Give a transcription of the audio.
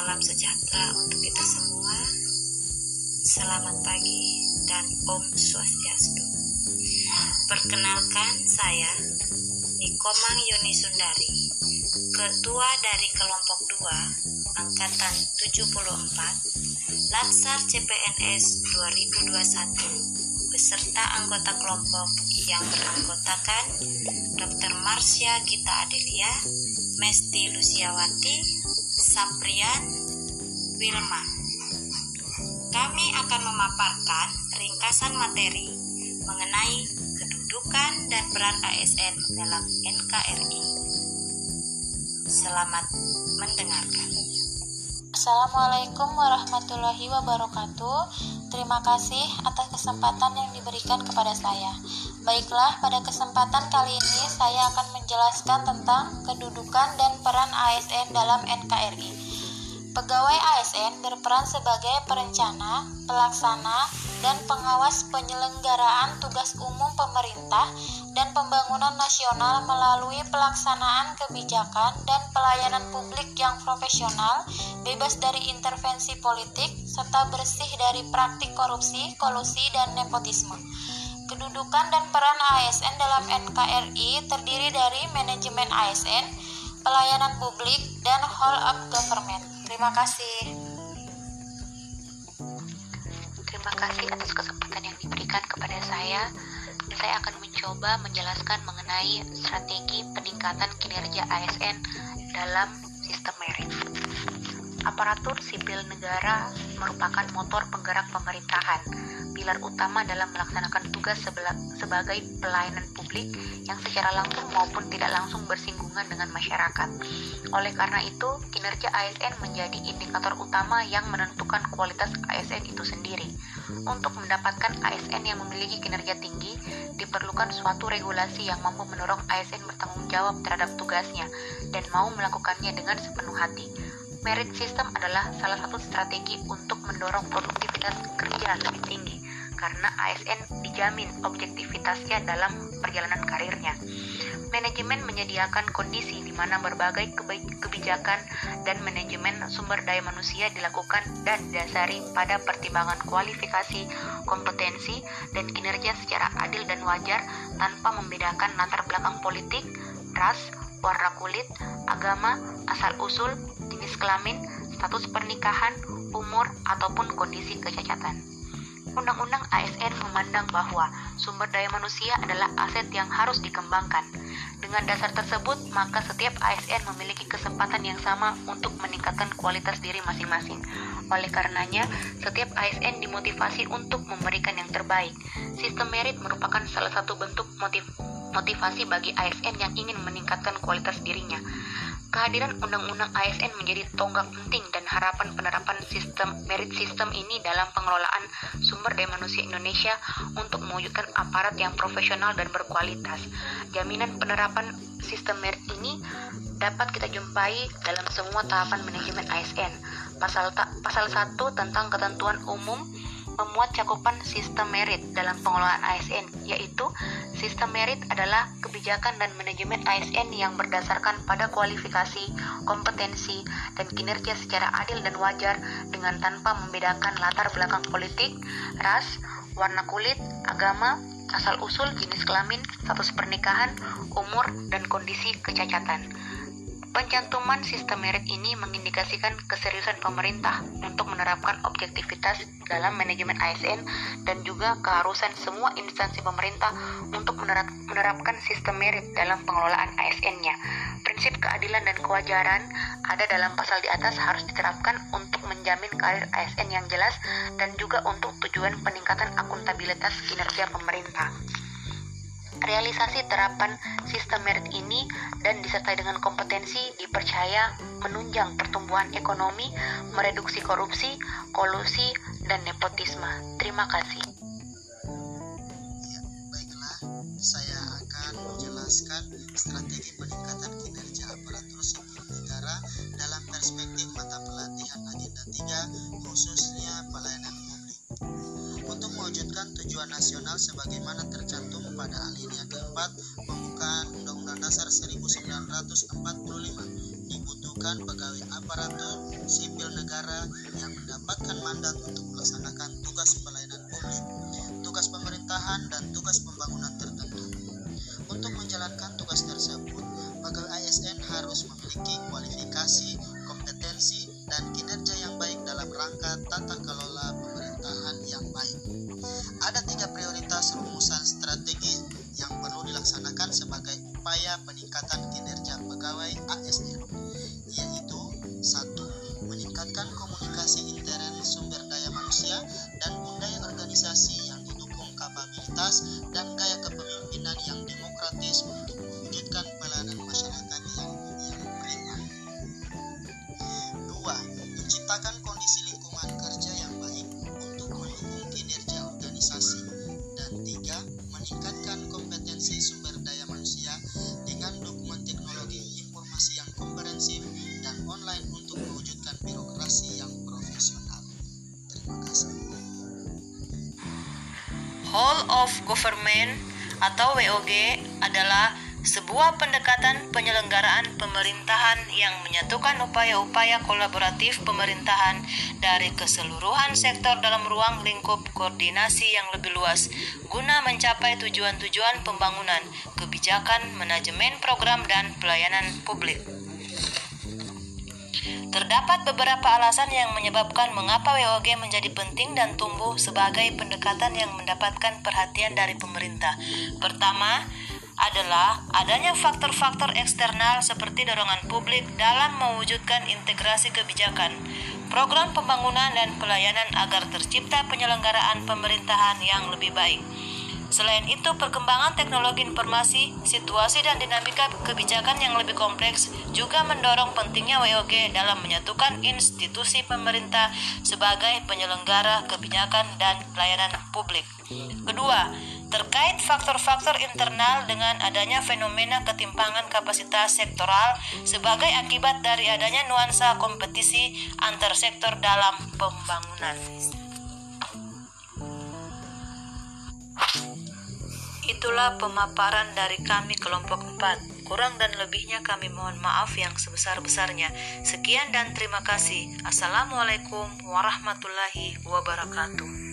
Salam sejahtera untuk kita semua. Selamat pagi dan Om Swastiastu. Perkenalkan saya Nikomang Yuni Sundari, Ketua dari Kelompok 2, Angkatan 74, Latsar CPNS 2021, beserta anggota kelompok yang beranggotakan Dr. Marsha Gita Adelia, Mesti Luciawati, Saprian, Wilma. Kami akan memaparkan ringkasan materi mengenai kedudukan dan peran ASN dalam NKRI. Selamat mendengarkan. Assalamualaikum warahmatullahi wabarakatuh. Terima kasih atas kesempatan yang diberikan kepada saya. Baiklah, pada kesempatan kali ini saya akan menjelaskan tentang kedudukan dan peran ASN dalam NKRI. Pegawai ASN berperan sebagai perencana, pelaksana, dan pengawas penyelenggaraan tugas umum pemerintah dan pembangunan nasional melalui pelaksanaan kebijakan dan pelayanan publik yang profesional, bebas dari intervensi politik, serta bersih dari praktik korupsi, kolusi, dan nepotisme. Kedudukan dan peran ASN dalam NKRI terdiri dari manajemen ASN, pelayanan publik, dan whole of government. Terima kasih. Terima kasih atas kesempatan yang diberikan kepada saya. Saya akan mencoba menjelaskan mengenai strategi peningkatan kinerja ASN dalam sistem merit. Aparatur sipil negara merupakan motor penggerak pemerintahan pilar utama dalam melaksanakan tugas sebagai pelayanan publik yang secara langsung maupun tidak langsung bersinggungan dengan masyarakat. Oleh karena itu, kinerja ASN menjadi indikator utama yang menentukan kualitas ASN itu sendiri. Untuk mendapatkan ASN yang memiliki kinerja tinggi, diperlukan suatu regulasi yang mampu mendorong ASN bertanggung jawab terhadap tugasnya dan mau melakukannya dengan sepenuh hati. Merit system adalah salah satu strategi untuk mendorong produktivitas kerja lebih tinggi karena ASN dijamin objektivitasnya dalam perjalanan karirnya. Manajemen menyediakan kondisi di mana berbagai kebijakan dan manajemen sumber daya manusia dilakukan dan didasari pada pertimbangan kualifikasi, kompetensi, dan kinerja secara adil dan wajar tanpa membedakan latar belakang politik, ras, warna kulit, agama, asal-usul, jenis kelamin, status pernikahan, umur, ataupun kondisi kecacatan. Undang-undang ASN memandang bahwa sumber daya manusia adalah aset yang harus dikembangkan. Dengan dasar tersebut, maka setiap ASN memiliki kesempatan yang sama untuk meningkatkan kualitas diri masing-masing. Oleh karenanya, setiap ASN dimotivasi untuk memberikan yang terbaik. Sistem merit merupakan salah satu bentuk motiv motivasi bagi ASN yang ingin meningkatkan kualitas dirinya. Kehadiran Undang-Undang ASN menjadi tonggak penting dan harapan penerapan sistem merit system ini dalam pengelolaan sumber daya manusia Indonesia untuk mewujudkan aparat yang profesional dan berkualitas. Jaminan penerapan sistem merit ini dapat kita jumpai dalam semua tahapan manajemen ASN. Pasal pasal 1 tentang ketentuan umum memuat cakupan sistem merit dalam pengelolaan ASN, yaitu sistem merit adalah kebijakan dan manajemen ASN yang berdasarkan pada kualifikasi, kompetensi, dan kinerja secara adil dan wajar dengan tanpa membedakan latar belakang politik, ras, warna kulit, agama, asal-usul, jenis kelamin, status pernikahan, umur, dan kondisi kecacatan. Pencantuman sistem merit ini mengindikasikan keseriusan pemerintah untuk menerapkan objektivitas dalam manajemen ASN dan juga keharusan semua instansi pemerintah untuk menerap, menerapkan sistem merit dalam pengelolaan ASN-nya. Prinsip keadilan dan kewajaran ada dalam pasal di atas harus diterapkan untuk menjamin karir ASN yang jelas dan juga untuk tujuan peningkatan akuntabilitas kinerja pemerintah. Realisasi terapan sistem merit ini dan disertai dengan kompetensi dipercaya menunjang pertumbuhan ekonomi, mereduksi korupsi, kolusi, dan nepotisme. Terima kasih. Baiklah, saya akan menjelaskan strategi peningkatan kinerja aparatur sipil negara dalam perspektif mata pelatihan agenda 3 khususnya pelayanan untuk mewujudkan tujuan nasional sebagaimana tercantum pada alinea keempat pembukaan Undang-Undang Dasar 1945 dibutuhkan pegawai aparatur sipil negara yang mendapatkan mandat untuk melaksanakan tugas pelayanan publik, tugas pemerintahan, dan tugas pembangunan tertentu. Untuk menjalankan tugas tersebut, pegawai ASN harus memiliki kualifikasi, kompetensi, dan kinerja yang baik dalam rangka tata kelola ASN, yaitu satu, meningkatkan komunikasi intern sumber daya manusia dan budaya organisasi yang didukung kapabilitas dan gaya kepemimpinan yang demokratis untuk mewujudkan pelayanan masyarakat Whole of Government atau WOG adalah sebuah pendekatan penyelenggaraan pemerintahan yang menyatukan upaya-upaya kolaboratif pemerintahan dari keseluruhan sektor dalam ruang lingkup koordinasi yang lebih luas guna mencapai tujuan-tujuan pembangunan, kebijakan, manajemen program dan pelayanan publik. Terdapat beberapa alasan yang menyebabkan mengapa WOG menjadi penting dan tumbuh sebagai pendekatan yang mendapatkan perhatian dari pemerintah. Pertama, adalah adanya faktor-faktor eksternal seperti dorongan publik dalam mewujudkan integrasi kebijakan, program pembangunan dan pelayanan agar tercipta penyelenggaraan pemerintahan yang lebih baik. Selain itu, perkembangan teknologi informasi, situasi dan dinamika kebijakan yang lebih kompleks juga mendorong pentingnya WOG dalam menyatukan institusi pemerintah sebagai penyelenggara kebijakan dan pelayanan publik. Kedua, terkait faktor-faktor internal dengan adanya fenomena ketimpangan kapasitas sektoral sebagai akibat dari adanya nuansa kompetisi antar sektor dalam pembangunan. Itulah pemaparan dari kami kelompok 4. Kurang dan lebihnya kami mohon maaf yang sebesar-besarnya. Sekian dan terima kasih. Assalamualaikum warahmatullahi wabarakatuh.